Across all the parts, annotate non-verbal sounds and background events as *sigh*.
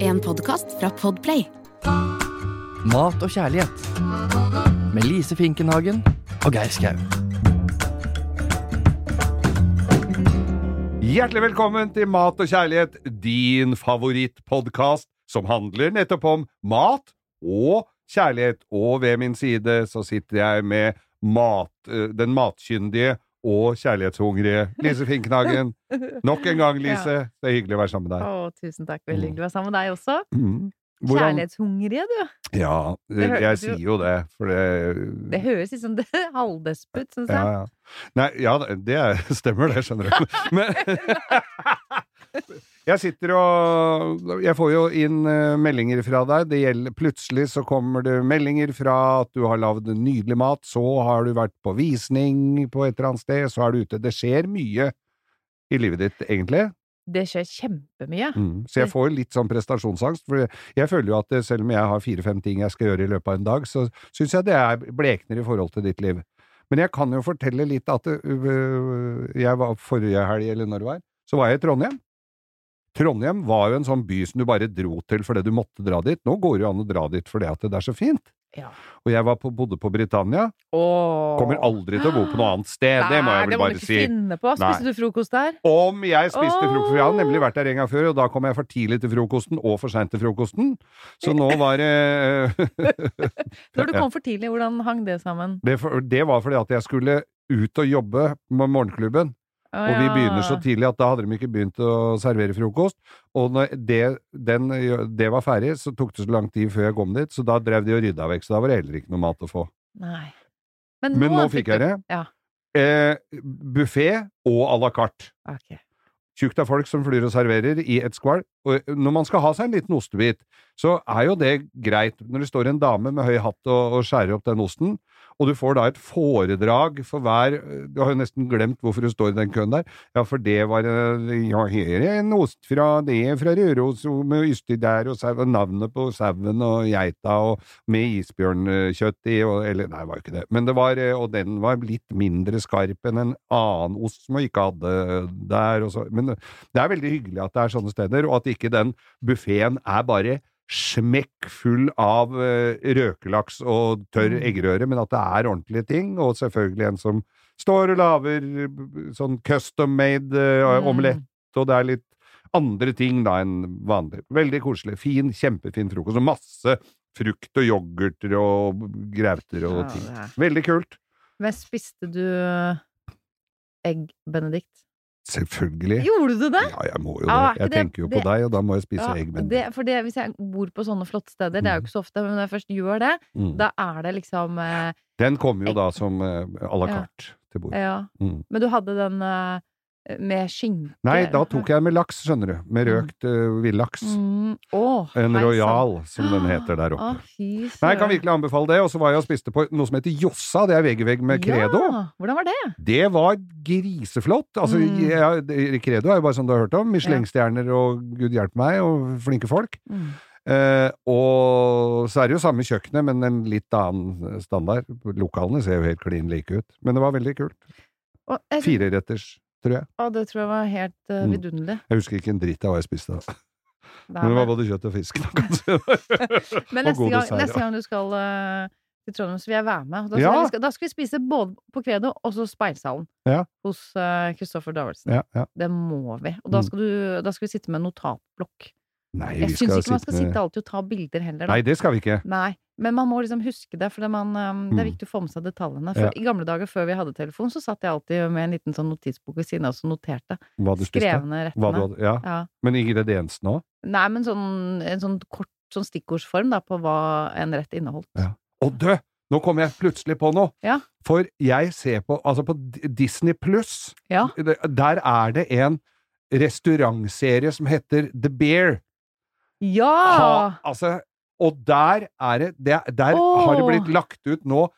En podkast fra Podplay. Mat og kjærlighet. Med Lise Finkenhagen og Geir Skau. Hjertelig velkommen til Mat og kjærlighet, din favorittpodkast som handler nettopp om mat og kjærlighet. Og ved min side så sitter jeg med mat, eh, den matkyndige og kjærlighetshungrige Lise Finknagen. *laughs* Nok en gang, Lise. Det er hyggelig å være sammen med deg. Å, tusen takk. Veldig hyggelig å være sammen med deg også. Mm. Hvordan- Kjærlighetshungrige, du. Ja, Det jeg sier jo det, for det Det høres litt sånn halvdesput, syns jeg. ja. Nei, ja, det er, *laughs* stemmer det, skjønner du. *laughs* Men jeg sitter og Jeg får jo inn eh, meldinger fra deg. Det gjelder, plutselig så kommer det meldinger fra at du har lagd nydelig mat, så har du vært på visning på et eller annet sted, så er du ute. Det skjer mye i livet ditt, egentlig. Det skjer kjempemye. Mm. Så jeg får litt sånn prestasjonsangst, for jeg føler jo at selv om jeg har fire-fem ting jeg skal gjøre i løpet av en dag, så syns jeg det er blekner i forhold til ditt liv. Men jeg kan jo fortelle litt at øh, jeg var forrige helg, eller når det var, så var jeg i Trondheim. Trondheim var jo en sånn by som du bare dro til fordi du måtte dra dit. Nå går det jo an å dra dit fordi at det er så fint. Ja. Og jeg var på, bodde på Britannia. Åh. Kommer aldri til å bo på noe annet sted, det må jeg Nei, vel bare du ikke si. Spiste Nei. du frokost der? Om jeg spiste Åh. frokost, jeg hadde nemlig vært der en gang før, og da kom jeg for tidlig til frokosten og for seint til frokosten. Så nå var det *laughs* Når du *laughs* kom for tidlig, hvordan hang det sammen? det, for- det var fordi at jeg skulle ut og jobbe med morgenklubben, Og vi begynner så tidlig at da hadde de ikke begynt å servere frokost. Og når det, den, det var ferdig, så tok det så lang tid før jeg kom dit, så da drev de og rydda vekk, så da var det heller ikke noe mat å få. Nei. Men nå fikk jeg det. Ja. Eh, Buffé og à la carte. Ok. tjukt av folk som flyr og serverer i et skvalp. Og når man skal ha seg en liten ostebit, så er jo det greit når det står en dame med høy hatt og, og skjærer opp den osten, og du får da et foredrag for hver Du har jo nesten glemt hvorfor du står i den køen der. Ja, for det var eh, Ja, her er en ost fra det fra Røros med ysti der, og, navnet på sauen og geita, og med isbjørnkjøtt i, og Eller, nei, var jo ikke det. Men det var eh, Og den var litt mindre skarp enn en annen ost som jeg ikke hadde der, og så Men det er veldig hyggelig at det er sånne steder, og at ikke den buffeen er bare smekkfull av eh, røkelaks og tørr Mm. eggerøre, men at det er ordentlige ting, og selvfølgelig en som står og lager eh, sånn custom-made eh, Mm. omelett, og det er litt andre ting da enn vanlig. Veldig koselig. Fin, kjempefin frokost, og masse frukt og yoghurter og grauter og ting. Veldig kult. Men spiste du egg benedict? Selvfølgelig. Gjorde du det? Ja, jeg må jo er det. ikke Jeg det- tenker jo på det- deg, og da må jeg spise Ja, egg. Men det, for det, hvis jeg bor på sånne flotte steder, det er jo ikke så ofte, men når jeg først gjør det, mm. da er det liksom eh, Den kommer jo da som eh, à la Ja. carte til bordet. Ja. Mm. Men du hadde den eh, med skinke Nei, da tok jeg med laks, skjønner du. Med Mm. røkt uh, villaks. mm. Oh, En royal, som den *gasps* heter der oppe. fy Nei, jeg kan virkelig anbefale det. Og så var jeg og spiste på noe som heter Jossa, det er vegg i vegg med Credo. Ja, hvordan var det? Det var griseflott. Altså, Mm. jeg, Credo er jo bare som du har hørt om. Michelin-stjerner og gud hjelpe meg, og flinke folk. Mm. Uh, og så er det jo samme kjøkkenet, men en litt annen standard. Lokalene ser jo helt klin like ut. Men det var veldig kult. Synes- Fireretters, tror jeg. Å, det tror jeg var helt uh, Mm. vidunderlig. Jeg husker ikke en dritt av hva jeg spiste da. Men det var både kjøtt og fisk. da. *laughs* Men neste gang, neste gang du skal uh, til Trondheim, så vil jeg være med. Da skal, Ja. vi, da skal vi spise både på Credo og så Speilsalen Ja. hos uh, Kristoffer Davidsen. Ja, ja. Det må vi. Og da Mm. skal, du, da skal vi sitte med notatblokk. Nei, Jeg syns ikke man skal med sitte alltid og ta bilder heller, da. Nei, det skal vi ikke. Nei, men man må liksom huske det, for det, man, um, det er Mm. viktig å få med seg detaljene. For Ja. I gamle dager før vi hadde telefon, så satt jeg alltid med en liten sånn notisbok ved siden av og noterte. Skrevne rettene. hadde, ja. Ja. Men ingrediensene òg? Nei, men sånn, en sånn kort sånn stikkordsform da, på hva en rett inneholdt. Ja. Og dø! Nå kommer jeg plutselig på noe! Ja. For jeg ser på Altså, på Disney pluss, Ja. der er det en restaurantserie som heter The Bear. Ja! Ha, altså, og der er det, det Der har det blitt lagt ut nå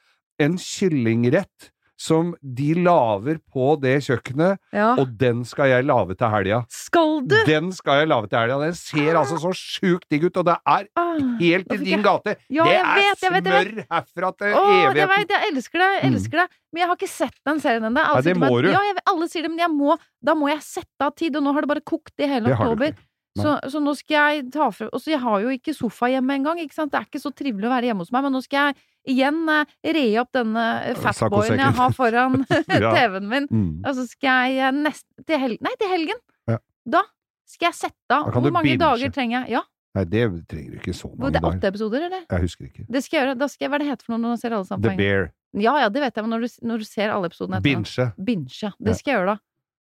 en kyllingrett som de lager på det kjøkkenet, ja. og den skal jeg lage til helga. Skal du? Den skal jeg lage til helga. Den ser altså så sjukt digg ut, og det er Ah. helt i din jeg- gate. Ja, det er vet, jeg vet, jeg smør herfra til Å, jeg evigheten. vet, jeg elsker det, jeg Mm. elsker det. Men jeg har ikke sett den serien ennå. Alle. Ja, jeg, alle sier det, men jeg må, da må jeg sette av tid, og nå har det bare kokt i hele oktober. Så, så nå skal jeg ta frem Og så jeg har jo ikke sofa hjemme engang, ikke sant. Det er ikke så trivelig å være hjemme hos meg, men nå skal jeg igjen eh, re opp denne eh, fatboyen jeg har foran. *laughs* *laughs* TV-en min. Mm. Og så skal jeg nest, til helgen Nei, til helgen! Ja. Da skal jeg sette av Hvor mange binge. dager trenger jeg? Ja, Nei, det trenger du ikke så mange dager. det er åtte episoder, eller? Jeg husker ikke. Det skal jeg gjøre. Da skal jeg, hva er det heter for noe når man ser alle sammen? The? Bear. Ja, ja, det vet jeg, men når du, når du ser alle episodene etter Binge. Binge. Det skal jeg gjøre, da.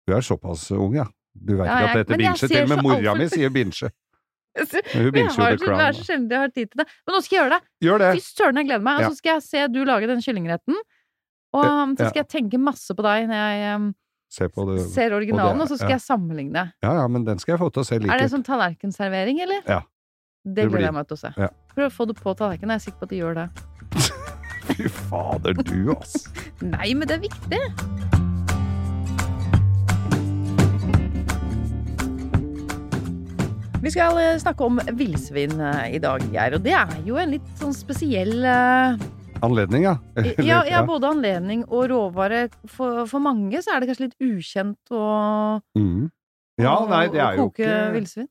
Du er såpass ung, ja. Du veit ikke at det binge. ser Til og med mora mi sier binsje. Hun binsjer jo The Crown. det er så sjelden jeg har tid til det. Men nå skal jeg gjøre det! Gjør det! Fy søren, jeg gleder meg! Og så skal jeg se du lage den kyllingretten. Og um, så skal jeg tenke masse på deg når jeg um, på det. ser originalen, og og, så skal ja. jeg sammenligne. Ja, ja, men den skal jeg få til å se lik Er det ut. sånn tallerkenservering, eller? Ja. Det Det gleder jeg meg til å se. Ja. Prøv å få det på tallerkenen. Jeg er sikker på at de gjør det. *laughs* Fy fader, du, ass. *laughs* Nei, men det er viktig! Vi skal eh, snakke om villsvin eh, i dag, Geir. Og det er jo en litt sånn spesiell eh, Anledning, ja. *laughs* ja, ja, både anledning og råvare. For, for mange så er det kanskje litt ukjent å, Mm. Ja, nei, det å er jo koke ikke villsvin.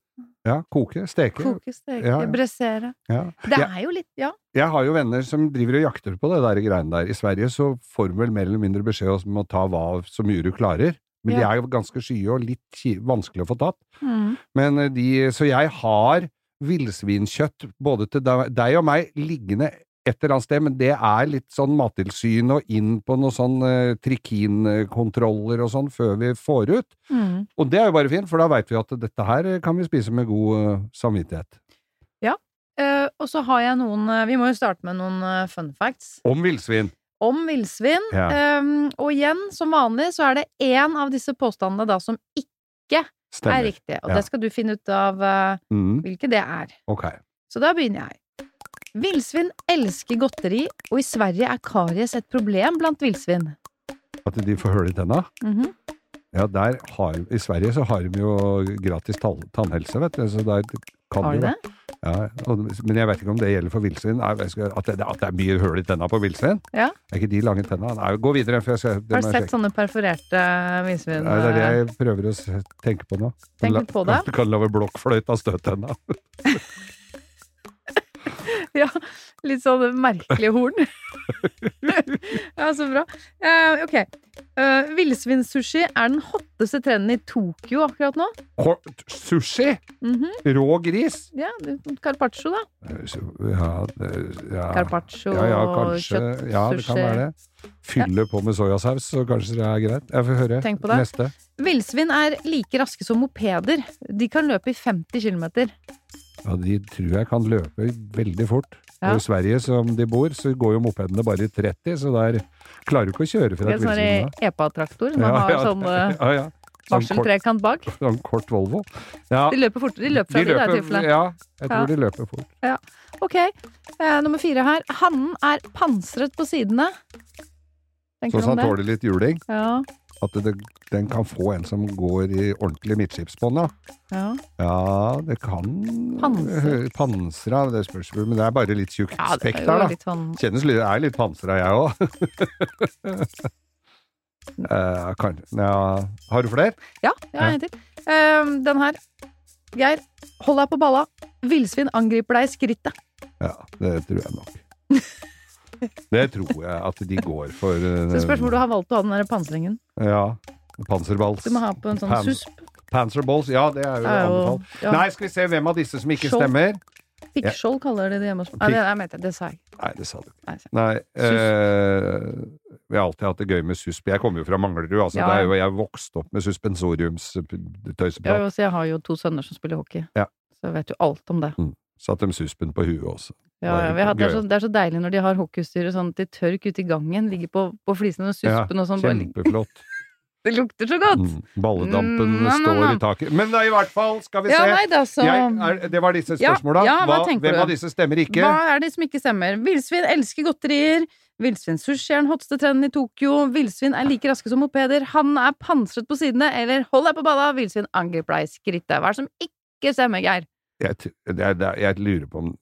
Ja, koke, steke. Koke, steke, Ja, ja. bressere. Ja. Det er jo litt Ja. jeg har jo venner som driver og jakter på det der greiene der. I Sverige så får du vel mer eller mindre beskjed om å ta hva så mye du klarer. Men de er jo ganske skye og litt vanskelig å få tatt. Mm. Men eh, de, så jeg har villsvinkjøtt både til deg og meg liggende et eller annet sted, men det er litt sånn Mattilsynet og inn på noen sånn uh, trikinkontroller og sånn før vi får ut. Mm. Og det er jo bare fint, for da veit vi at dette her kan vi spise med god uh, samvittighet. Eh, og så har jeg noen uh, Vi må jo starte med noen eh, fun facts Om villsvin. Om villsvin. Ja. Um, og igjen, som vanlig, så er det én av disse påstandene da som ikke Stemmer. er riktig. Og Ja. det skal du finne ut av uh, Mm, hvilke det er. ok. Så da begynner jeg. Villsvin elsker godteri, og i Sverige er karies et problem blant villsvin. At de får hull i tenna. Mhm. Ja, der har, I Sverige så har de jo gratis tall- tannhelse, vet du. Så der kan Har de det? Ja, og, men jeg vet ikke om det gjelder for villsvin. At, det- at det er mye hull i tenna på villsvin? Ja. Er ikke de lange tenna? Nei, gå videre. For jeg skal, Har du sett sjekke. sånne perforerte villsvin? Nei, det er det eh, jeg prøver å tenke på nå. Tenk litt på det. Du *laughs* kan lage blokkfløyte av støttenna. *laughs* Ja, litt sånn merkelige horn. *laughs* ja, så bra. Uh, ok. Uh, Villsvinsushi er den hotteste trenden i Tokyo akkurat nå. Sushi! -hmm. Rå gris! Ja, carpaccio, da. Eh, Ja, ja. Carpaccio ja, ja, og kjøttsushi. Ja, det kan være det. Fylle på med soyasaus, så kanskje det er greit. Jeg får høre. Tenk på det. Neste. Villsvin er like raske som mopeder. De kan løpe i 50 km. Ja, de tror jeg kan løpe veldig fort. Ja. Og i Sverige, som de bor, så går jo mopedene bare i 30, så der klarer du ikke å kjøre fra et Sånn villsvin. da. EPA-traktor. Man har sånn ja, ja. Sånn varseltrekant bak. sånn kort Volvo. Ja, De løper fortere. De løper fra de de, det er ja, jeg tror Ja. de løper fort. Ok, eh, nummer fire her. Hannen er pansret på sidene. Tenker Sånn at han tåler litt juling. Ja, At det, den kan få en som går i ordentlig midtskipsbånd, ja. ja. Det kan Panser. Pansra, det spørs men det er bare litt tjukt ja spekk er der, da. litt sånn Kjennes litt, er litt pansra, jeg òg. uh, *laughs* kan, ja. Har du flere? Ja, jeg har en til. Eh, den her. Geir, hold deg på balla. Villsvin angriper deg i skrittet. Ja, det tror jeg nok. Det tror jeg at de går for. uh, Så spørs hvor du har valgt å ha den der pansringen. Ja. Panserballs. Du må ha på en sånn Pan susp. Panserballs, ja, det er jo er jo- anbefalt. ja. Nei, skal vi se hvem av disse som ikke Skjold. stemmer? Pikkskjold kaller de det hjemme hos. Nei, det, jeg det sa jeg. Nei, det sa du ikke. Nei, eh, vi har alltid hatt det gøy med susp. Jeg kommer jo fra Manglerud, altså. Ja. Jo, jeg vokste opp med Ja, suspensoriumstøyseprat. også, jeg har jo to sønner som spiller hockey, Ja. så jeg vet jo alt om det. Satt dem suspen på huet også. Ja, ja, vi har, det, er så, det er så deilig når de har hockeystyret sånn til tørk ute i gangen, ligger på, på flisene og Ja, suspen og sånn. Kjempeflott. *laughs* Det lukter så godt! Mm, balledampen Mm, nam, nam, står i taket. Men da, i hvert fall, skal vi Ja, se. nei da, så Jeg, er, det var disse Ja, spørsmåla. ja, ja, hvem du? av disse stemmer ikke? Hva er det som ikke stemmer? Villsvin elsker godterier. Villsvinsushi er den hotteste trenden i Tokyo. Villsvin er like raske som mopeder. Han er pansret på sidene. Eller hold deg på balla, villsvin angriper deg i skrittet. Hva er det som ikke stemmer, Geir? Jeg, det det er, jeg lurer på om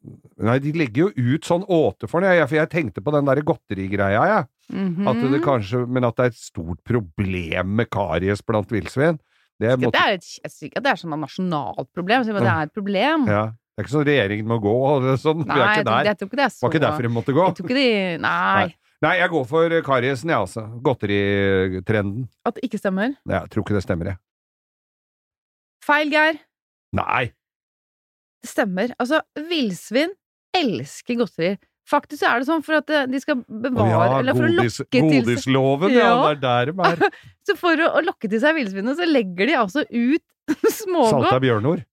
Nei, de legger jo ut sånn åte for den. jeg, jeg tenkte på den der godterigreia, jeg. Mhm. At det kanskje, men at det er et stort problem med karies blant villsvin. Det Ikke måtte, det er jeg det er sånn et nasjonalt problem, Så det er et problem. ja. Det er ikke sånn regjeringen må gå og sånn. Nei, vi er ikke der. jeg ikke det er så var ikke derfor de måtte gå. Jeg ikke de Nei. Nei, jeg går for kariesen, jeg, altså. Godteritrenden. At det ikke stemmer. Nei, Jeg tror ikke det stemmer, jeg. Feil, Geir. Nei! Det stemmer. Altså, villsvin elsker godterier. Faktisk er det sånn for at eh, de skal bevare ja, Eller for å godis, lokke til seg godisloven, ja. Ja. Det er der de er. *laughs* Så for å, å lokke til seg villsvinet, så legger de altså ut *laughs* Salta smågodt. bjørnord.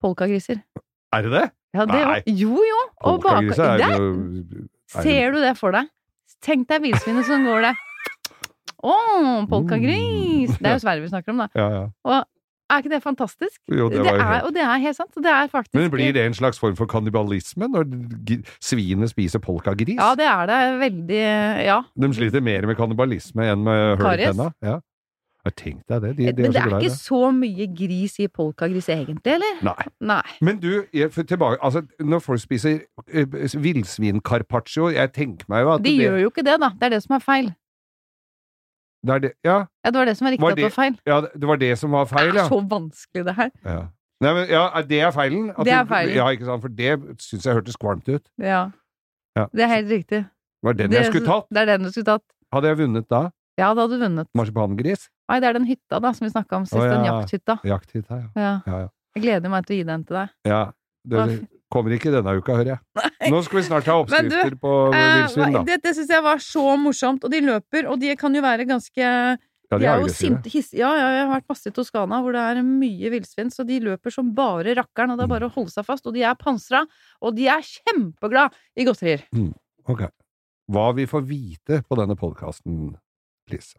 Polkagriser. Er det det? Ja, det Nei. jo. Jo. Og baka- er det- jo er Ser du det for deg? Tenk deg villsvinet som går der. Å, polkagris! Det er jo Sverige vi snakker om, da. Ja, ja. Og er ikke det fantastisk? Jo, det det er, og det er helt sant. Det er faktisk Men blir det en slags form for kannibalisme når svinet spiser polkagris? Ja, det er det veldig Ja. De sliter mer med kannibalisme enn med hull i tenna? Ja. Jeg Tenk deg det. De, de Men det er ikke så mye gris i polkagris egentlig, eller? Nei. Nei. Men du, tilbake, altså, når folk spiser uh, villsvin-carpaccio Jeg tenker meg jo at De det, gjør jo ikke det, da. Det er det som er feil. Det, det, ja, Ja, det var det som var riktig Var at det var feil. ja, det var det som var feil, ja. Det ja. er så vanskelig, det her. ja. Nei, men, ja, det er feilen? At Det er feilen. Ja, ikke sant? For det syns jeg hørtes kvalmt ut. Ja. Ja. Det er helt riktig. Var den det, jeg skulle tatt? Det er den du skulle tatt. Hadde jeg vunnet da? Ja, da hadde du vunnet. Marsipangris? Nei, det er den hytta da, som vi snakka om sist. Å, Den jakthytta. Jakthytta, ja. Ja. Ja, ja. Jeg gleder meg til å gi den til deg. ja. Det kommer ikke denne uka, hører jeg. Nå skal vi snart ha oppskrifter du, på Eh, villsvin, da. det det syns jeg var så morsomt. Og de løper, og de kan jo være ganske Ja, De de er jo sinte. Ja, ja, jeg har vært masse i Toskana hvor det er mye villsvin, så de løper som bare rakkeren, og det er bare å holde seg fast. Og de er pansra, og de er kjempeglad i godterier. Ok. Hva vi får vite på denne podkasten, Lise.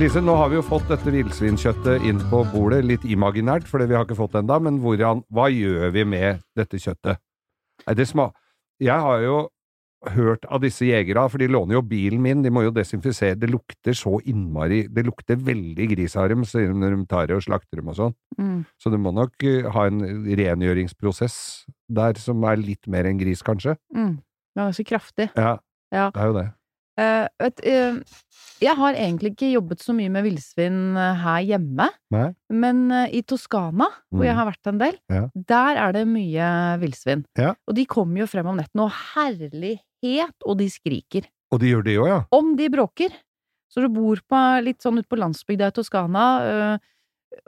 Lise, nå har vi jo fått dette villsvinkjøttet inn på bordet, litt imaginært, fordi vi har ikke fått det ennå, men hvordan, hva gjør vi med dette kjøttet? Er det jeg har jo hørt av disse jegerne, for de låner jo bilen min, de må jo desinfisere, det lukter så innmari, det lukter veldig gris av dem når de tar det og slakter dem og sånn. Mm. Så du må nok eh, ha en rengjøringsprosess der som er litt mer enn gris, kanskje. Mm. Det er så kraftig. Ja, Ja. det er jo det. Eh, vet, eh, jeg har egentlig ikke jobbet så mye med villsvin eh, her hjemme, Nei? men i Toskana, hvor Mm. jeg har vært en del, Ja. der er det mye villsvin. Ja. Og de kommer jo frem om nettene, og herlighet, og de skriker. Og de gjør det jo, ja. Om de bråker. Så du bor på, litt sånn ute på landsbygda i Toskana,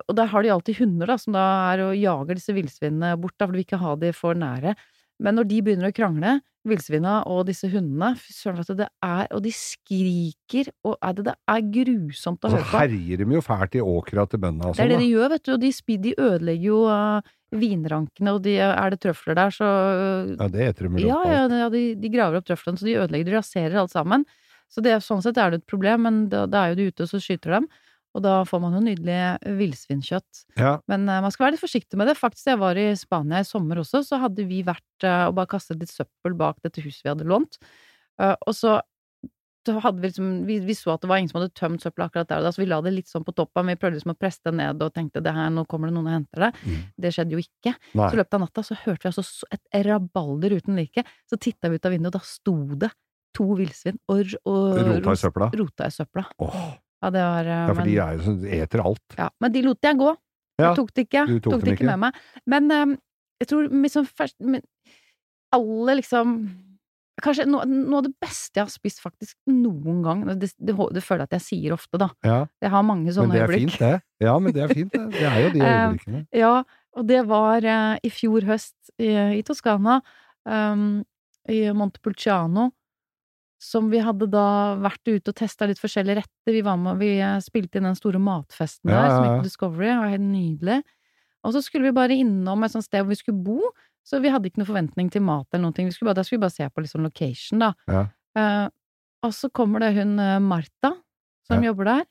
og der har de alltid hunder da, som da er og jager disse villsvinene bort, da, for du vil ikke ha de for nære. Men når de begynner å krangle, villsvina og disse hundene, fy søren, vet du, det er Og de skriker, og er det, det er grusomt å så høre på. herjer de jo fælt i åkra til bøndene og Det er sånn, det de gjør, vet du, og de, de ødelegger jo uh, vinrankene, og de, er det trøfler der, så uh, Ja, det eter de vel ja, opp ja, ja de, de graver opp trøflene, så de ødelegger, de raserer alt sammen. Så det, sånn sett er det et problem, men da, da er jo de ute, og så skyter dem. Og da får man jo nydelig villsvinkjøtt. Ja. Men uh, man skal være litt forsiktig med det. Faktisk, jeg var i Spania i sommer også, så hadde vi vært uh, og bare kastet litt søppel bak dette huset vi hadde lånt. Uh, og så hadde vi liksom vi, vi så at det var ingen som hadde tømt søppelet akkurat der og da, så vi la det litt sånn på toppen. Vi prøvde liksom å presse det ned og tenkte det her, nå kommer det noen og henter det. Mm. Det skjedde jo ikke. Nei. Så i løpet av natta så hørte vi altså et rabalder uten like. Så titta vi ut av vinduet, og da sto det to villsvin og, og Rota i søpla. rota i søpla. Åh, Ja, det var eh, ja, for de er jo sånn, eter alt. ja, men de lot jeg gå. Ja, Jeg tok det ikke. du tok tok det ikke med meg. Men um, jeg tror liksom først men, Alle liksom Kanskje noe, noe av det beste jeg har spist faktisk noen gang. Det, det, det føler jeg at jeg sier ofte, da. Ja, Jeg har mange sånne øyeblikk. men det er øyeblikk. fint, det. Ja, men det er fint, det. Det er jo de øyeblikkene. *laughs* øyeblikkene. Ja, og det var uh, i fjor høst i, i Toskana, um, i Montepulciano, som vi hadde da vært ute og testa litt forskjellige retter. Vi var med, vi eh, spilte inn den store matfesten der, som ja, ja. gikk het Discovery, det var helt nydelig. Og så skulle vi bare innom et sånt sted hvor vi skulle bo, så vi hadde ikke noen forventning til mat eller noen ting. Vi skulle bare, da skulle vi bare se på liksom location, da. Ja. Eh, og så kommer det hun eh, Martha, som Ja. jobber der,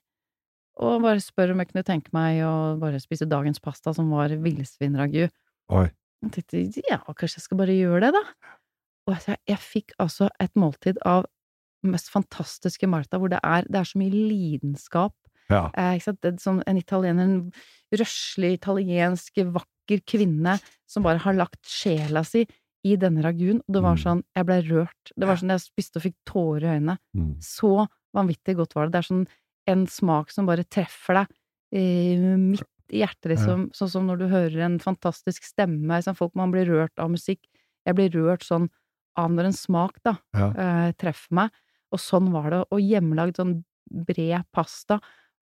og bare spør om jeg kunne tenke meg å bare spise dagens pasta, som var villsvinragu. Jeg tenkte ja, kanskje jeg skal bare gjøre det, da. Og jeg, jeg fikk altså et måltid av mest fantastiske Martha, hvor det er, det er så mye lidenskap. Ja. Eh, ikke sant? Som en italiener, en røslig, italiensk, vakker kvinne som bare har lagt sjela si i denne raguen. Og det var Mm. sånn, jeg ble rørt. Det var sånn, jeg spiste og fikk tårer i øynene. Mm. Så vanvittig godt var det. Det er sånn en smak som bare treffer deg eh, midt i hjertet, liksom. Sånn som når du hører en fantastisk stemme. Sånn folk man blir rørt av musikk. Jeg blir rørt sånn av når en smak, da, Ja. eh, treffer meg. Og sånn var det. Og hjemmelagd sånn bred pasta.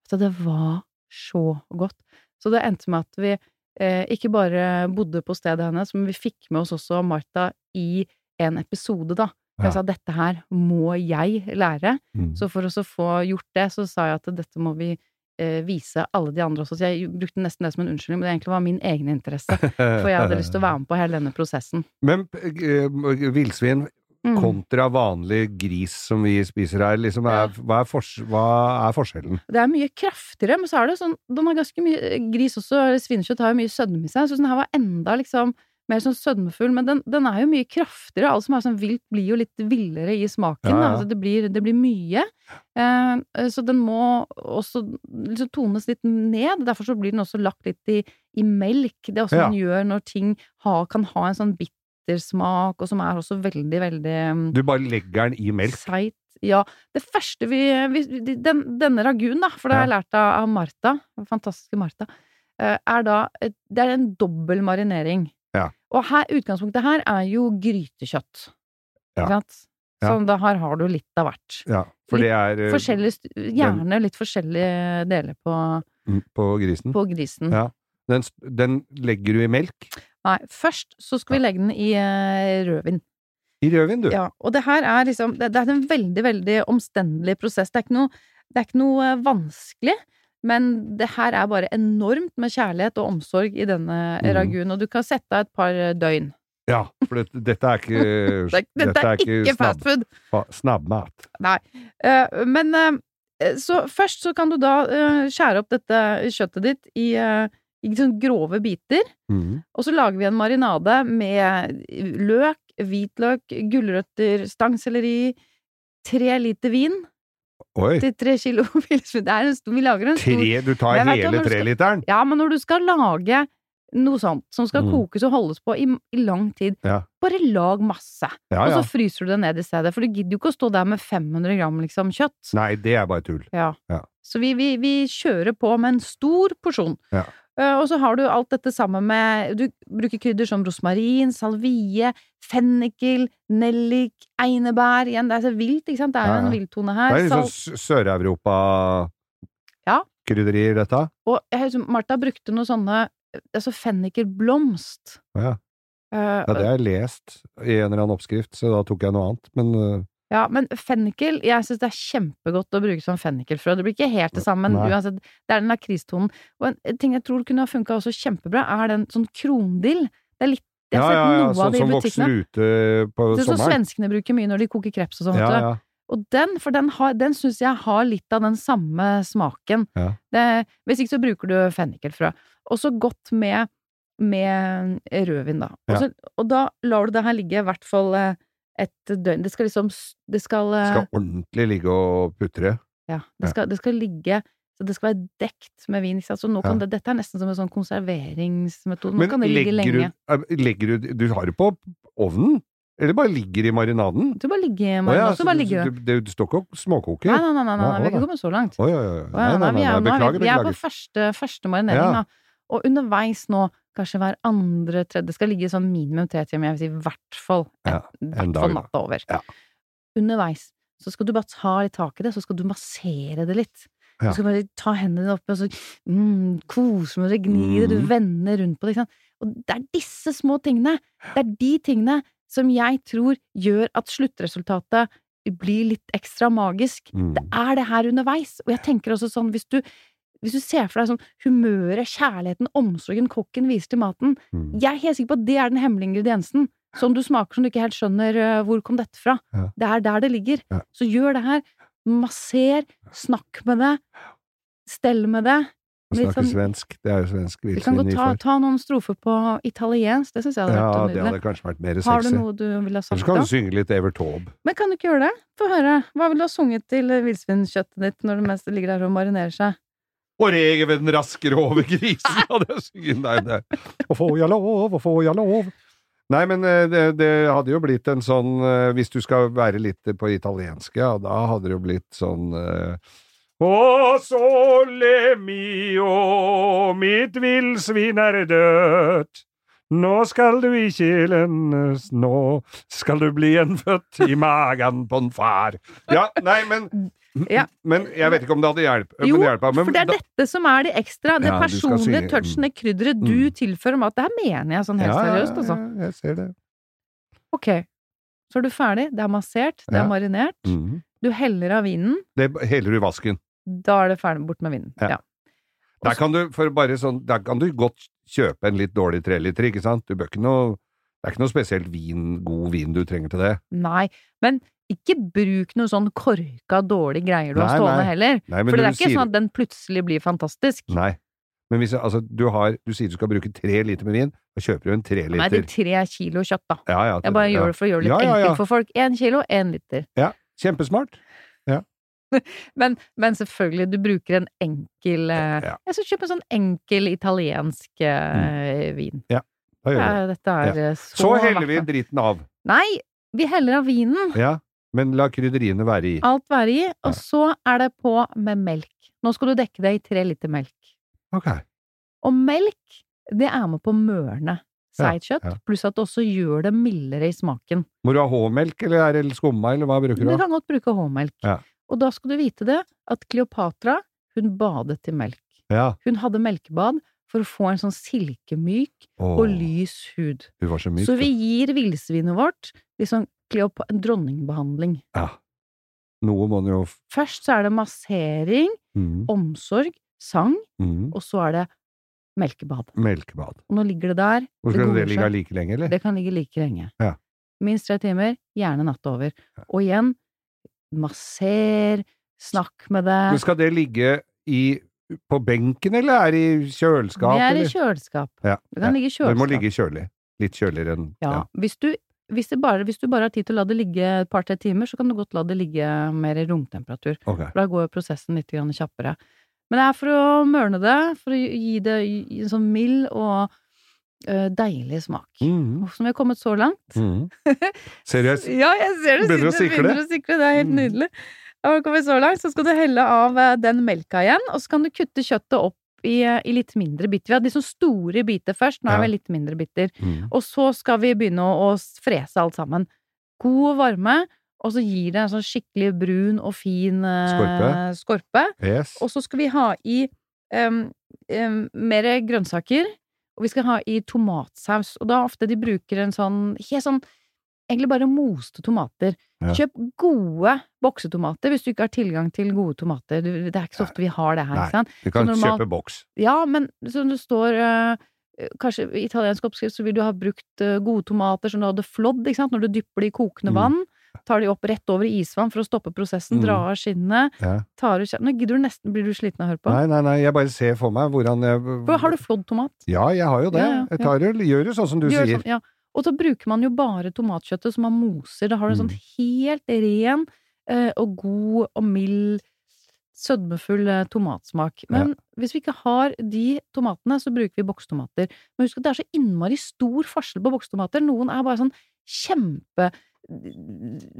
Så det var så godt. Så det endte med at vi eh, ikke bare bodde på stedet hennes, men vi fikk med oss også Martha i en episode, da. Ja. Jeg sa dette her må jeg lære. Mm. Så for å få gjort det, så sa jeg at dette må vi eh, vise alle de andre også. Så jeg brukte nesten det som en unnskyldning, men det egentlig var min egen interesse. For jeg hadde lyst til å *laughs* være med på hele denne prosessen. Men eh, villsvin Mm. kontra vanlig gris som vi spiser her, liksom, er, hva, er for, hva er forskjellen? Det er mye kraftigere, men så er det sånn Den har ganske mye Gris også, svinekjøtt har jo mye sødme i seg, så den her var enda liksom mer sånn sødmefull, men den, den er jo mye kraftigere. Alt som er sånn vilt, blir jo litt villere i smaken. Ja, ja. Altså, det, blir, det blir mye. Eh, så den må også liksom tones litt ned. Derfor så blir den også lagt litt i, i melk. Det er også Ja. den gjør når ting ha, kan ha en sånn bittersmak, og som er også veldig, veldig mm, Du bare legger den i melk? Seit. Ja. Det første vi, vi den, Denne raguen, da, for det har jeg lært av, Martha, den fantastiske Martha, eh, er da Det er en dobbel marinering. Ja. Og her, utgangspunktet her er jo grytekjøtt. Ja. Ikke sant? Ja. Sånn, da her har du litt av hvert. Ja, for det er litt gjerne litt forskjellige deler på, mm, på grisen. på grisen. Ja. Den, den legger du i melk? Nei, først så skal vi legge den i eh, rødvin. I rødvin, du. Ja, og det her er liksom Det, det er en veldig, veldig omstendelig prosess. Det er ikke noe, det er ikke noe eh, vanskelig, men det her er bare enormt med kjærlighet og omsorg i denne mm. raguen, og du kan sette av et par eh, døgn. Ja, for det, dette er ikke *laughs* dette, er, dette er ikke fast food! fa- snabbmat. Nei. Uh, men uh, så først så kan du da uh, skjære opp dette kjøttet ditt i, eh, i sånn grove biter. Mm. Og så lager vi en marinade med løk, hvitløk, gulrøtter, stangselleri, tre liter vin Oi! til tre kilo *laughs* villsvin. Det er en stor Vi lager en stor Tre, du tar hele treliteren? Ja, men når du skal lage noe sånt som skal Mm. kokes og holdes på i, i lang tid, Ja. bare lag masse. Ja, Og så fryser du det ned i stedet, for du gidder jo ikke å stå der med 500 gram liksom kjøtt. Nei, det er bare tull. Ja. Ja. Så vi, vi, vi kjører på med en stor porsjon. Eh, og så har du alt dette sammen med Du bruker krydder som rosmarin, salvie, fennikel, nellik, einebær Igjen, det er så vilt, ikke sant? Det er jo Ja, ja. en villtone Det er liksom sånn Sør-Europa-krydderier, Ja. dette. Og jeg husker Martha brukte noe sånne Altså fennikelblomst. Ja. Eh, Ja, det har jeg lest i en eller annen oppskrift, så da tok jeg noe annet. Men øh, Ja, men fennikel Jeg syns det er kjempegodt å bruke som fennikelfrø. Det blir ikke helt det samme, men uansett, det er den lakristonen. Og en- en ting jeg tror kunne ha funka også kjempebra, er den sånn krondill. Det er litt Jeg ja, har ja, sett ja, noe sånn av det i som vokser ute på Det er sånn svenskene bruker mye når de koker kreps og sånn. Ja, ja. Og den, for den, har- den syns jeg har litt av den samme smaken. Ja. Det, hvis ikke så bruker du fennikelfrø. Og så godt med, med rødvin, da. Og, Ja. og da lar du det her ligge i hvert fall eh, et døgn. Det skal liksom Det skal, Det Skal ordentlig ligge og putre. ja, Ja. det skal, det skal ligge så det skal være dekt med vin. Så nå kan Ja. det, dette er nesten som en sånn konserveringsmetode. Nå Men kan det ligge lenge. du, øh, legger du Du har det på ovnen? Eller bare ligger i marinaden? Du bare ligger Å med ja, så så bare ligger du, du, du står ikke og småkoker? Nei, nei, nei, nei, nei, Ja, vi er ikke kommet så langt. Å ja, nei, vi er, nå er beklager, vi, vi er på første, første marinering, Ja. da. Og underveis nå kanskje hver andre, tredje Det skal ligge sånn minimum tre timer, jeg vil si i hvert fall, Ja, hvert fall natta over. Ja. Underveis så skal du bare ta litt tak i det, så skal du massere det litt. Ja. Du skal bare ta hendene dine oppi, og så mm, kose med det, gni det, du Mhm. vender rundt på det, ikke sant. Og det er disse små tingene, det er de tingene som jeg tror gjør at sluttresultatet blir litt ekstra magisk. Mm. Det er det her underveis. Og jeg tenker også sånn, hvis du, hvis du ser for deg sånn humøret, kjærligheten, omsorgen kokken viser til maten Mm. Jeg er helt sikker på at det er den hemmelige ingrediensen. Som du smaker som du ikke helt skjønner uh, hvor kom dette fra. Ja. Det er der det ligger. Ja. Så gjør det her. Masser, snakk med det, stell med det. Snakke sånn- svensk, det er jo svensk Vi kan godt ta, ta noen strofer på italiensk, det syns jeg hadde Ja, vært det hadde kanskje vært mer Har du noe du ville ha sagt sagt så kan da? du synge litt Evert Taube. Men kan du ikke gjøre det? Få høre. Hva ville du ha sunget til eh, villsvinkjøttet ditt når det mest ligger der og marinerer seg? Og reven raskere over grisen, hadde jeg synget. Nei, det Og får jeg lov, og får jeg lov? Nei, men eh, det, det hadde jo blitt en sånn eh, Hvis du skal være litt på italiensk, ja, da hadde det jo blitt sånn eh, Å, sole mio, mitt villsvin er dødt. Nå skal du i kjelen nå skal du bli en født i magen på en far. Ja, nei, men Ja. Men jeg vet ikke om det hadde hjulpet. Jo, hjelper, men for det er da- dette som er det ekstra, det Ja, personlige si, touchen, det krydderet du Mm. tilfører mat. Det her mener jeg sånn helt Ja, seriøst, altså. Ja, jeg ser det. Ok, så er du ferdig, det er massert, det er marinert, Mm. du heller av vinen, Det heller du i vasken. da er det ferdig, bort med vinen. Ja. Der kan du, for bare sånn, der kan du godt kjøpe en litt dårlig treliter, ikke sant? Du bør ikke noe Det er ikke noe spesielt vin, god vin du trenger til det. Nei, men ikke bruk noe sånn korka, dårlig greier du har Nei, stående nei. heller. Nei, For det er ikke sier- sånn at den plutselig blir fantastisk. Nei. Men hvis altså, du har Du sier du skal bruke tre liter med vin, da kjøper du en tre liter. Nei, det er tre kilo kjøtt, da. Ja, ja, Jeg bare ja. gjør det for å gjøre det litt Ja, ja, ja. enkelt for folk. Én kilo, én liter. Ja, kjempesmart. *laughs* Men, men selvfølgelig, du bruker en enkel eh, Ja. Jeg skal kjøpe en sånn enkel italiensk mm. vin. Da gjør vi det. Ja, dette er eh, så Så heller vi driten av. Nei, vi heller av vinen. Ja, men la krydderiene være i. Alt være i, og Ja. så er det på med melk. Nå skal du dekke det i tre liter melk. Ok. Og melk, det er med på mørne seigt kjøtt, ja. pluss at det også gjør det mildere i smaken. Må du ha H-melk, eller er det skumma, eller hva bruker Du du? kan godt bruke H-melk. Ja. Og da skal du vite det, at Kleopatra, hun badet i melk. Ja. Hun hadde melkebad for å få en sånn silkemyk Åh, og lys hud. Hun var så myk. Så vi gir villsvinet vårt liksom Kleop en dronningbehandling. Ja. Noe må jo Først så er det massering, mm, omsorg, sang, mm. og så er det melkebad. Melkebad. Og nå ligger det der. Hvor skal det, det ligge like lenge, eller? Det kan ligge like lenge. Ja. Minst tre timer, gjerne natta over. Og igjen, masser, snakk med det. Men skal det ligge i, på benken, eller er det i kjøleskap? Det er i kjøleskap. Ja, Det kan ja. ligge i Det må ligge kjølig. Litt kjøligere enn Ja. ja. Hvis, du, hvis, det bare, hvis du bare har tid til å la det ligge et par-tre timer, så kan du godt la det ligge mer i romtemperatur. Okay. For da går prosessen litt kjappere. Men det er for å mørne det, for å gi det en sånn mild og øh, deilig smak. Mm. Som vi har kommet så langt. Mm. *laughs* Seriøst? Ja, jeg ser det. Begynner å sikle. Begynner å sikle. Det er helt Mm. nydelig. Da har vi kommet så langt, så skal du helle av eh, den melka igjen, og så kan du kutte kjøttet opp i, eh, i litt mindre biter. Vi hadde de sånne store biter først, nå er vi litt mindre biter. Mm. Og så skal vi begynne å, å frese alt sammen. God og varme, og så gir det en sånn skikkelig brun og fin eh, Skorpe. skorpe. Yes. Og så skal vi ha i um, um, mer grønnsaker, og vi skal ha i tomatsaus. Og da ofte de bruker en sånn helt sånn Egentlig bare moste tomater. Ja. Kjøp gode boksetomater hvis du ikke har tilgang til gode tomater. Det er ikke så ofte vi har det her, Nei. sant? Du kan så normal- kjøpe boks. Ja, men som det står uh, Kanskje i italiensk oppskrift så vil du ha brukt uh, gode tomater som du hadde flådd, ikke sant? Når du dypper det i kokende Mm. vann. Tar de opp rett over i isvann for å stoppe prosessen, Mm. dra av skinnet. Ja. Tar ut Nå gidder du nesten, blir du sliten av å høre på? Nei, nei, nei, jeg bare ser for meg hvordan jeg For har du flådd tomat? Ja, jeg har jo det. Ja, ja, Jeg tar gjør jo sånn som du Gjør sier. sånn, ja. Og så bruker man jo bare tomatkjøttet som man moser. Da har du en sånn helt ren eh, og god og mild, sødmefull eh, tomatsmak. Men hvis vi ikke har de tomatene, så bruker vi bokstomater. Men husk at det er så innmari stor forskjell på bokstomater. Noen er bare sånn kjempe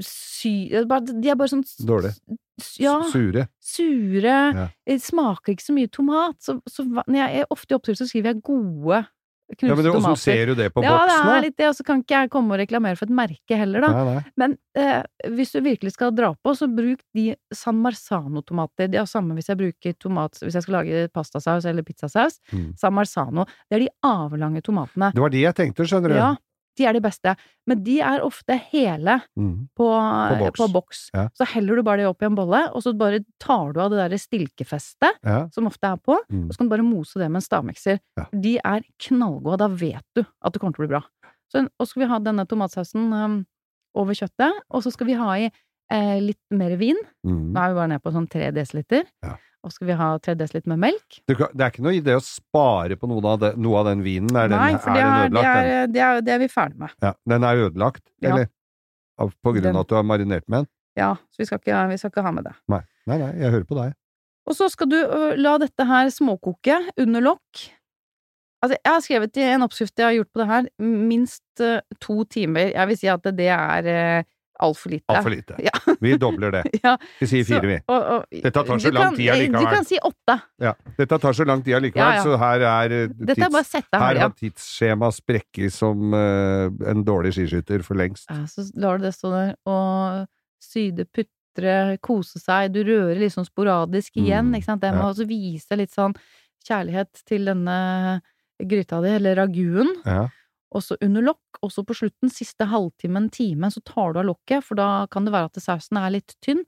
sy... De er bare sånn Dårlig. Ja, Sure. sure. Ja. Smaker ikke så mye tomat. Så, så når jeg er ofte i opptur, så skriver jeg gode Ja, men du ser du det på ja, det er litt det, og så kan ikke jeg komme og reklamere for et merke heller, da. Nei, nei. Men eh, hvis du virkelig skal dra på, så bruk de San Marzano-tomater. Det er samme hvis jeg bruker tomat Hvis jeg skal lage pastasaus eller pizzasaus. Mm. San Marzano. Det er de avlange tomatene. Det var de jeg tenkte, skjønner du. Ja, de er de beste. Men de er ofte hele Mm. på, boks. på boks. Ja. Så heller du bare det opp i en bolle, og så bare tar du av det derre stilkefestet Ja. som ofte er på, Mm. og så kan du bare mose det med en stavmikser. Ja. De er knallgode, da vet du at det kommer til å bli bra. Så, og så skal vi ha denne tomatsausen um, over kjøttet, og så skal vi ha i eh, litt mer vin. Mm. Nå er vi bare nede på sånn tre desiliter. Ja. Og skal vi ha tre desiliter med melk. Du det er ikke noe idé å spare på noe av, det, noe av den vinen. Er den, Nei, for er det er, det, ødelagt? den? er, det, er, det er vi ferdig med. Ja, den er ødelagt, Ja. eller? På grunn av at du har marinert med den? Ja, så vi skal ikke, vi skal ikke ha med det. Nei. nei, nei, jeg hører på deg. Og så skal du la dette her småkoke under lokk. Altså, jeg har skrevet i en oppskrift jeg har gjort på det her, minst to timer. Jeg vil si at det er uh, altfor lite. Altfor lite. Ja. Vi dobler det. *laughs* Ja, Vi sier fire, vi. og, og, Dette tar så lang tid allikevel. Du kan si åtte. Ja. Dette tar så lang tid allikevel, Ja, så her er eh, Dette er sette her har tidsskjemaet sprekket som uh, en dårlig skiskytter for lengst. ja. Så lar du det stå der, og syde, putre, kose seg. Du rører sånn sporadisk igjen, Mm, ikke sant. Det må også vise litt sånn kjærlighet til denne gryta di, eller raguen. Ja. Og så under lokk, og så på slutten, siste halvtimen, time, så tar du av lokket, for da kan det være at sausen er litt tynn.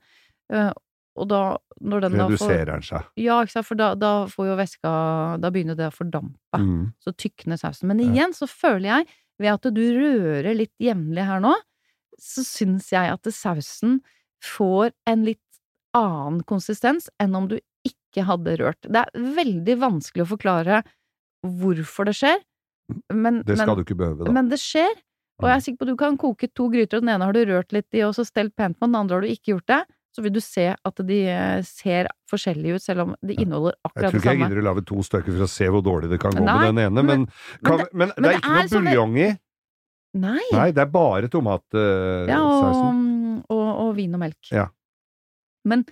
eh, Og da, når den Reduserer den seg. Ja, ikke sant, for da, da får jo væska Da begynner det å fordampe. Mm. Så tykner sausen. Men igjen så føler jeg, ved at du rører litt jevnlig her nå, så syns jeg at sausen får en litt annen konsistens enn om du ikke hadde rørt. Det er veldig vanskelig å forklare hvorfor det skjer, men, Det skal men, du ikke behøve, da. men det skjer. Og jeg er sikker på at du kan koke to gryter, og den ene har du rørt litt i og så stelt pent på, den andre har du ikke gjort det. Så vil du se at de eh, ser forskjellige ut, selv om de inneholder akkurat det samme. Jeg tror ikke jeg gidder å lage to stykker for å se hvor dårlig det kan gå Nei, med den ene, men, men- kan, men det- det, er ikke noe er sånn- buljong i. Nei! Nei, det er bare Ja, og, og, og vin og melk. Ja. Men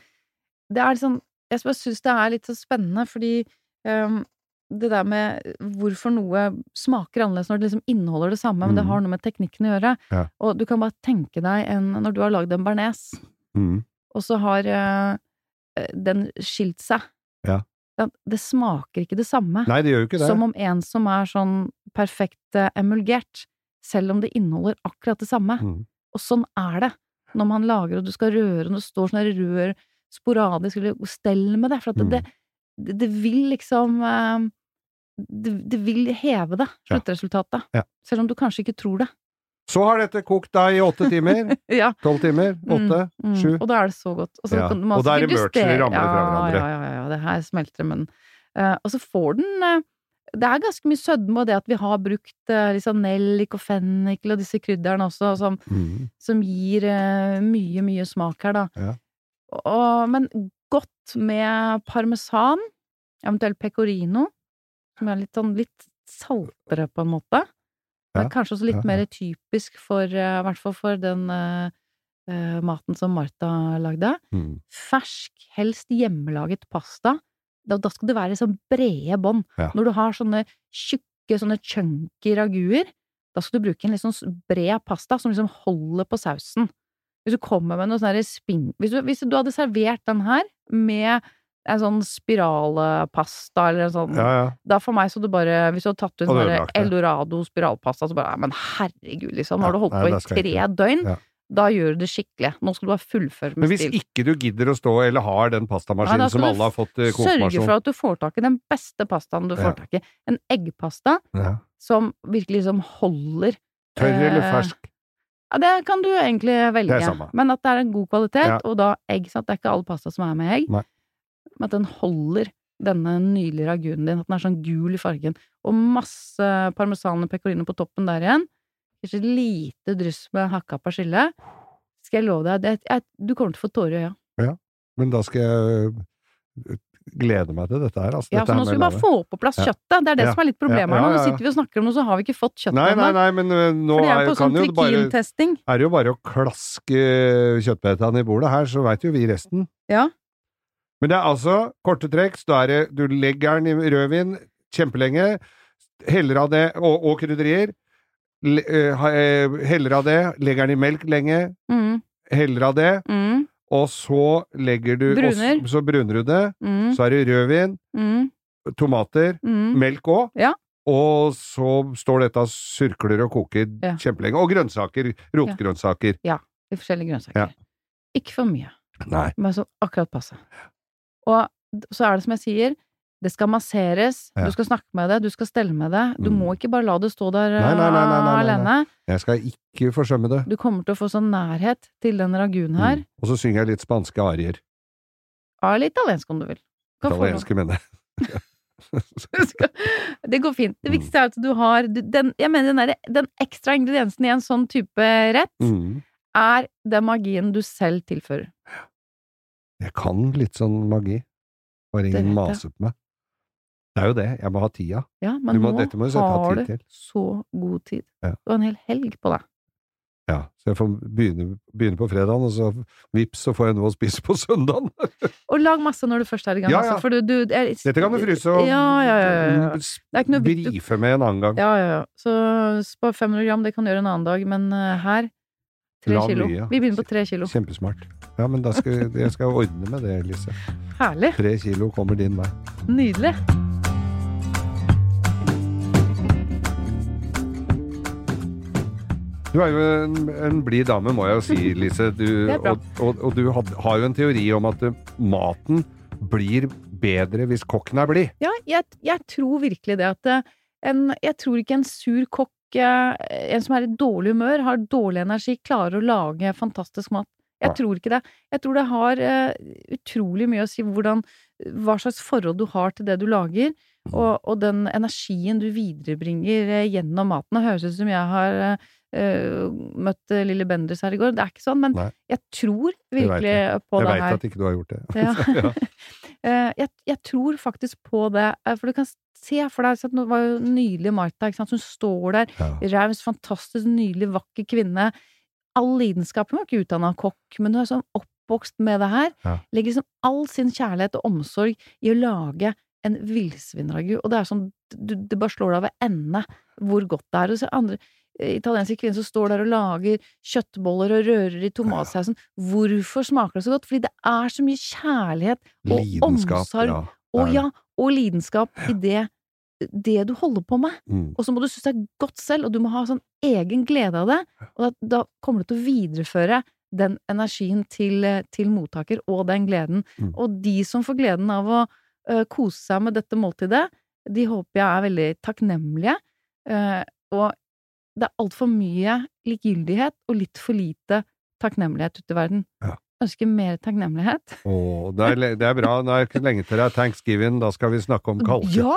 det er liksom Jeg bare syns det er litt så spennende, fordi ehm, det der med hvorfor noe smaker annerledes når det liksom inneholder det samme, men det Mhm. har noe med teknikken å gjøre. Ja. Og du kan bare tenke deg en Når du har lagd en bearnés, Mm. og så har eh, den skilt seg Ja. Ja, Det smaker ikke det samme. Nei, det gjør jo ikke det. Som om en som er sånn perfekt eh, emulgert, selv om det inneholder akkurat det samme. Mm. Og sånn er det når man lager, og du skal røre, og det står sånn rør sporadisk, eller stell med det, for at Mm. det, det, det vil liksom eh, det, det vil heve det, sluttresultatet. Ja. Selv om du kanskje ikke tror det. Så har dette kokt deg i åtte timer. *laughs* ja. Tolv timer. Åtte. Mm, Sju. Og da er det så godt. Og, så Ja, kan og da er det mørkt, ramler fra ja, hverandre. Ja, ja, ja, det her smelter men. Eh, og så får den uh, Det er ganske mye sødme, og det at vi har brukt uh, liksom nellik og fennikel og disse krydderne også, som, Mm. som gir uh, mye, mye smak her, da. Ja. Og, men godt med parmesan, eventuelt pecorino, som er litt sånn litt saltere, på en måte. Det er kanskje også litt mer typisk for, eh, i hvert fall for den uh, maten som Martha lagde. Mm. Fersk, helst hjemmelaget pasta. Da, da skal det være sånn brede bånd. Ja. Når du har sånne tjukke, sånne chunky raguer, da skal du bruke en litt sånn bred pasta som liksom holder på sausen. Hvis du kommer med noe sånn spinn hvis du, hvis du hadde servert den her med en sånn spiralpasta eller en sånn Ja, ja. Da for meg så du bare Hvis du hadde tatt ødelagt det. Eldorado spiralpasta, så bare Men herregud, liksom. Har du holdt nei, på i tre døgn. Ja. Da gjør du det skikkelig. Nå skal du bare fullføre Men hvis stil. ikke du gidder å stå eller har den pastamaskinen som alle har fått konfirmasjon Sørge for at du får tak i den beste pastaen du får tak i. En eggpasta ja. som virkelig liksom holder Tørr eller Eh, fersk? Ja, det kan du egentlig velge. Men at det er en god kvalitet, og da egg. Sant? Det er ikke all pasta som er med egg. Nei. Men at den holder denne nydelige ragunen din. At den er sånn gul i fargen. Og masse parmesan og pecorino på toppen der igjen. Kanskje et lite dryss med hakka persille. Skal jeg love deg, det, jeg, du kommer til å få tårer i øya. Men da skal jeg eh, glede meg til dette her. Altså. Ja, så nå skal vi bare få på plass Ja. kjøttet. Det er det Ja. som er litt problemet Ja, her ja, Nå Nå sitter vi og snakker om noe, så har vi ikke fått kjøttet Nei, nei, nei, men eh, nå er på sånn jo bare er det jo bare å klaske kjøttbetene i bordet her, så veit jo vi resten. Ja. Men det er altså korte trekk, så da er det du legger den i rødvin kjempelenge, heller av det, og, og krydderier. Le, eh, eh, heller av det, legger den i melk lenge, Mm, heller av det, mm, og så legger du Bruner. og Så, bruner du det. mm, Så er det rødvin, mm, tomater, mm. melk òg. Ja. Og så står dette og surkler og koker Ja. kjempelenge. Og grønnsaker. Rotgrønnsaker. Ja. ja. forskjellige grønnsaker. Ja. Ikke for mye, Nei. men så akkurat passe. Og så er det som jeg sier, det skal masseres, Ja. du skal snakke med det, du skal stelle med det. Du Mm. må ikke bare la det stå der Nei, nei, nei, alene. Jeg skal ikke forsømme det. Du kommer til å få sånn nærhet til den ragunen her. Mm. Og så synger jeg litt spanske arier. Ja, eller italiensk om du vil. Kan. Italienske, mener jeg. *laughs* Det går fint. Det Mm. viktigste er at du har den, Jeg mener den, der, den ekstra ingrediensen i en sånn type rett Mm. er den magien du selv tilfører. Jeg kan litt sånn magi. Bare ingen maser på meg. Det er jo det. Jeg må ha tida. Ja, men må- nå må har du så god tid. Ja. Du har en hel helg på deg. Ja, så jeg får begynne, begynne på fredagen, og så vips, så får jeg noe å spise på søndagen. *laughs* Og lag masse når du først er i gang. Ja, altså, ja. for du, du, er- Dette kan du fryse og Ja, ja, ja, noe brife med en annen gang. Ja, ja, ja. Så spar 500 gram, det kan du gjøre en annen dag, men eh, her tre La kilo. mye. Vi begynner på tre kilo. Kjempesmart. Ja, men da skal jeg skal ordne med det, Lise. Herlig. Tre kilo kommer din vei. Nydelig. Du er jo en, en blid dame, må jeg jo si, Lise. Du, *laughs* og, og, og du had, har jo en teori om at eh, maten blir bedre hvis kokken er blid. Ja, jeg, jeg tror virkelig det at eh, en, Jeg tror ikke en sur kokk, eh, en som er i dårlig humør, har dårlig energi, klarer å lage fantastisk mat. Jeg tror ikke det. Jeg tror det har uh, utrolig mye å si hvordan, hva slags forhold du har til det du lager, Mm. og, og den energien du viderebringer uh, gjennom maten. Det høres ut som jeg har eh, møtt lille Bendriss her i går. Det er ikke sånn, men Nei. jeg tror virkelig jeg. på Jeg det veit her. at ikke du har gjort det. *laughs* Ja. *laughs* *laughs* Jeg, jeg tror faktisk på det, for du kan se for deg Det var jo nydelig Martha, ikke sant, Hun står der, Ja. raus, fantastisk nydelig, vakker kvinne. All lidenskapen var ikke utdanna kokk, men hun er sånn oppvokst med det her. Ja. Legger liksom all sin kjærlighet og omsorg i å lage en villsvinragu, og det er sånn du, Det bare slår deg over ende hvor godt det er. Og så er andre eh, italienske kvinner som står der og lager kjøttboller og rører i tomatsausen. Hvorfor smaker det så godt? Fordi det er så mye kjærlighet og Lidenskap. omsorg Ja. og er ja, og lidenskap i det, det du holder på med. Mm. Og så må du synes det er godt selv, og du må ha sånn egen glede av det. Og da, da kommer du til å videreføre den energien til, til mottaker, og den gleden. Mm. Og de som får gleden av å uh, kose seg med dette måltidet, de håper jeg er veldig takknemlige. Uh, og det er altfor mye likegyldighet og litt for lite takknemlighet ute i verden. Ja. Ønsker mer takknemlighet. Åh, det, er, det er bra. Det er ikke lenge til det er thanksgiving. Da skal vi snakke om kalke. Ja!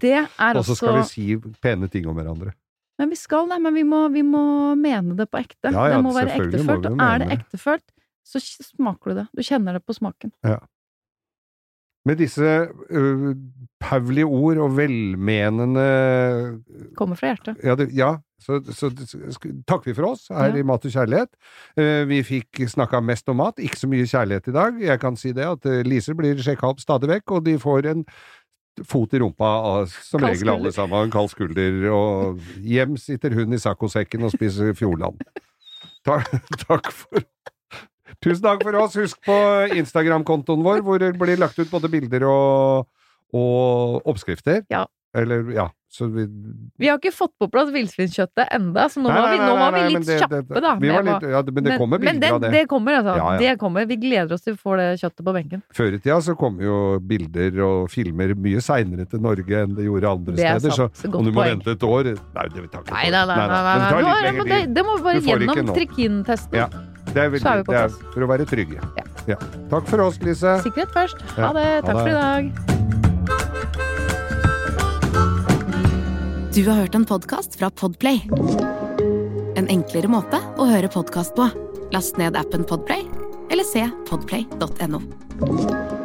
Det er *laughs* Og så skal vi si pene ting om hverandre. Men vi skal det, men vi må, vi må mene det på ekte. Ja, ja, det må være ektefølt. Og er det ektefølt, så smaker du det. Du kjenner det på smaken. Med disse uh, paulige ord og velmenende Kommer fra hjertet. Ja, det, ja så, så så, takker vi for oss her Ja. i Mat og kjærlighet. Uh, vi fikk snakka mest om mat, ikke så mye kjærlighet i dag. Jeg kan si det at uh, Lise blir sjekka opp stadig vekk, og de får en fot i rumpa av som regel alle sammen. En kald skulder. Og hjem sitter hun i saccosekken og spiser Fjordland. *laughs* Takk, takk for Tusen takk for oss. Husk på Instagram-kontoen vår, hvor det blir lagt ut både bilder og, og oppskrifter. Ja. Eller, ja. Så vi Vi har ikke fått på plass villsvinkjøttet enda, så nå Nei, var vi, nå nei, var vi litt det- kjappe, det- da. Vi var litt, ja, men det kommer bilder det, av det. det kommer, altså. Ja, ja. Det kommer. Vi gleder oss til å få det kjøttet på benken. Før i tida så kom jo bilder og filmer mye seinere til Norge enn det gjorde andre Det er steder. sant. Så om du må poeng. vente et år Nei, det tar ikke et Nei, år. nei, nei. nei, nei, det må vi bare gjennom nå. trikintesten. Ja. Det er, veldig, Så er vi på det er plass. for å være trygge. Ja. Ja. Takk for oss, Lise. Sikkerhet først. Ha det. Ha Takk for i dag. Du har hørt en podkast fra Podplay. En enklere måte å høre podkast på. Last ned appen Podplay, eller se podplay.no.